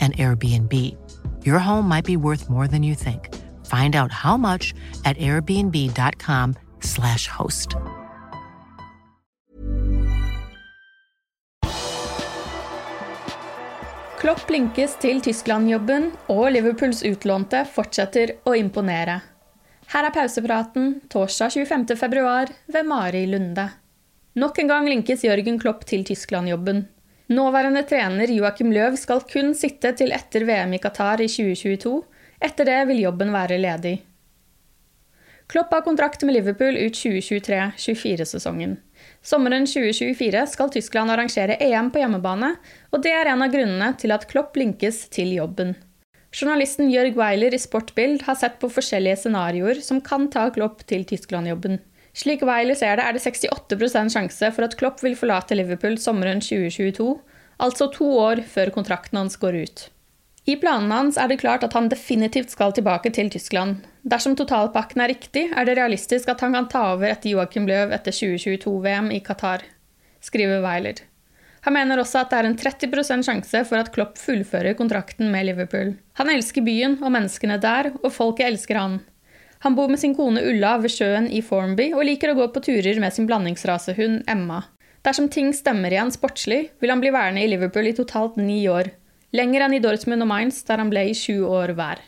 an Airbnb. Your home might be worth more than you think. Find out how much at airbnb.com/slash host. Klopp blinkes til Tyskland-jobben, og Liverpools utlånte fortsetter å imponere. Her er pausepraten torsdag 25.2 ved Mari Lunde. Nok en gang linkes Jørgen Klopp til Tyskland-jobben. Nåværende trener Joakim Løv skal kun sitte til etter VM i Qatar i 2022. Etter det vil jobben være ledig. Klopp har kontrakt med Liverpool ut 2023-24-sesongen. Sommeren 2024 skal Tyskland arrangere EM på hjemmebane, og det er en av grunnene til at Klopp linkes til jobben. Journalisten Jørg Weiler i Sportbild har sett på forskjellige scenarioer som kan ta Klopp til Tyskland-jobben. Slik Weiler ser det, er det 68% sjanse for at Klopp vil forlate Liverpool sommeren 2022, altså to år før kontrakten hans går ut. I planene hans er det klart at han definitivt skal tilbake til Tyskland. Dersom totalpakken er riktig, er det realistisk at han kan ta over etter Joakim Löw etter 2022-VM i Qatar, skriver Weiler. Han mener også at det er en 30% sjanse for at Klopp fullfører kontrakten med Liverpool. Han elsker byen og menneskene der, og folket elsker han. Han bor med sin kone Ulla ved sjøen i Formby og liker å gå på turer med sin blandingsrasehund Emma. Dersom ting stemmer igjen sportslig, vil han bli værende i Liverpool i totalt ni år. Lenger enn i Dortmund og Mainz, der han ble i sju år hver.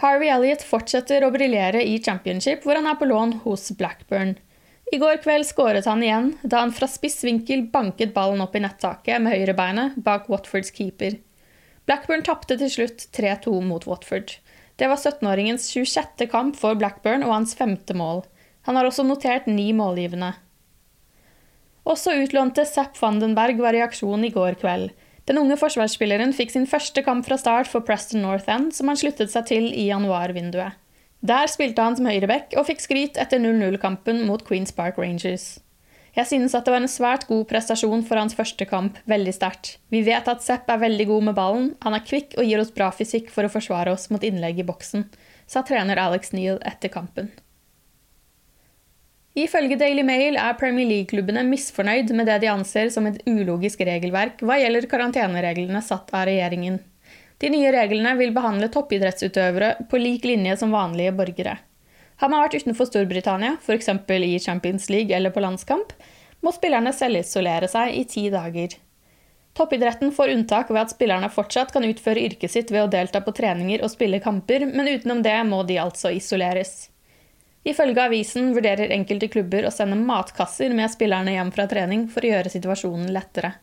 Harvey Elliot fortsetter å briljere i championship, hvor han er på lån hos Blackburn. I går kveld skåret han igjen, da han fra spiss vinkel banket ballen opp i nettaket med høyrebeinet bak Watfords keeper. Blackburn tapte til slutt 3-2 mot Watford. Det var 17-åringens 26. kamp for Blackburn og hans femte mål. Han har også notert ni målgivende. Også utlånte Zapp Vandenberg var i aksjon i går kveld. Den unge forsvarsspilleren fikk sin første kamp fra start for Preston North End, som han sluttet seg til i januarvinduet. Der spilte han som høyreback og fikk skryt etter 0-0-kampen mot Queens Park Rangers. Jeg synes at det var en svært god prestasjon for hans første kamp, veldig sterkt. Vi vet at Sepp er veldig god med ballen, han er kvikk og gir oss bra fysikk for å forsvare oss mot innlegg i boksen, sa trener Alex Neal etter kampen. Ifølge Daily Mail er Premier League-klubbene misfornøyd med det de anser som et ulogisk regelverk hva gjelder karantenereglene satt av regjeringen. De nye reglene vil behandle toppidrettsutøvere på lik linje som vanlige borgere. Har man vært utenfor Storbritannia, f.eks. i Champions League eller på landskamp, må spillerne selvisolere seg i ti dager. Toppidretten får unntak ved at spillerne fortsatt kan utføre yrket sitt ved å delta på treninger og spille kamper, men utenom det må de altså isoleres. Ifølge avisen vurderer enkelte klubber å sende matkasser med spillerne hjem fra trening for å gjøre situasjonen lettere.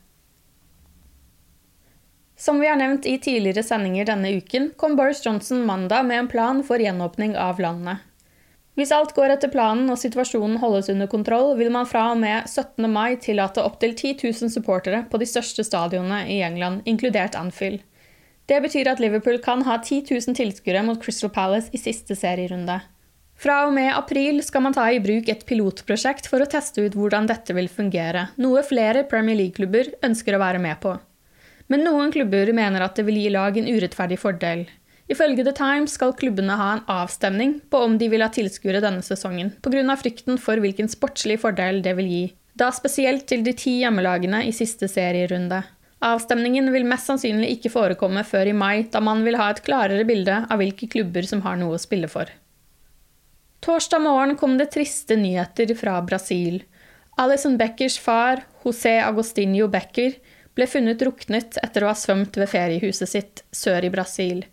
Som vi har nevnt i tidligere sendinger denne uken, kom Boris Johnson mandag med en plan for gjenåpning av landet. Hvis alt går etter planen og situasjonen holdes under kontroll, vil man fra og med 17. mai tillate opptil 10 000 supportere på de største stadionene i England, inkludert Anfield. Det betyr at Liverpool kan ha 10 000 tilskuere mot Crystal Palace i siste serierunde. Fra og med april skal man ta i bruk et pilotprosjekt for å teste ut hvordan dette vil fungere, noe flere Premier League-klubber ønsker å være med på. Men noen klubber mener at det vil gi lag en urettferdig fordel. Ifølge The Times skal klubbene ha en avstemning på om de vil ha tilskuere denne sesongen, pga. frykten for hvilken sportslig fordel det vil gi, da spesielt til de ti hjemmelagene i siste serierunde. Avstemningen vil mest sannsynlig ikke forekomme før i mai, da man vil ha et klarere bilde av hvilke klubber som har noe å spille for. Torsdag morgen kom det triste nyheter fra Brasil. Alison Beckers far, José Agostinho Becker, ble funnet druknet etter å ha svømt ved feriehuset sitt sør i Brasil.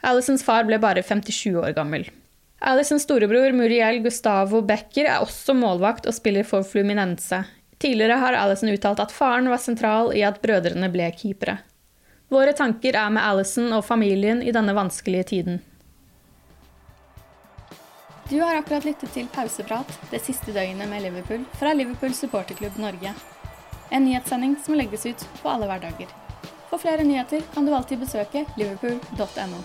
Alisons far ble bare 57 år gammel. Alisons storebror Muriel Gustavo Becker er også målvakt og spiller for Fluminense. Tidligere har Alison uttalt at faren var sentral i at brødrene ble keepere. Våre tanker er med Alison og familien i denne vanskelige tiden. Du har akkurat lyttet til Pauseprat det siste døgnet med Liverpool fra Liverpool supporterklubb Norge. En nyhetssending som legges ut på alle hverdager. For flere nyheter kan du alltid besøke liverpool.no.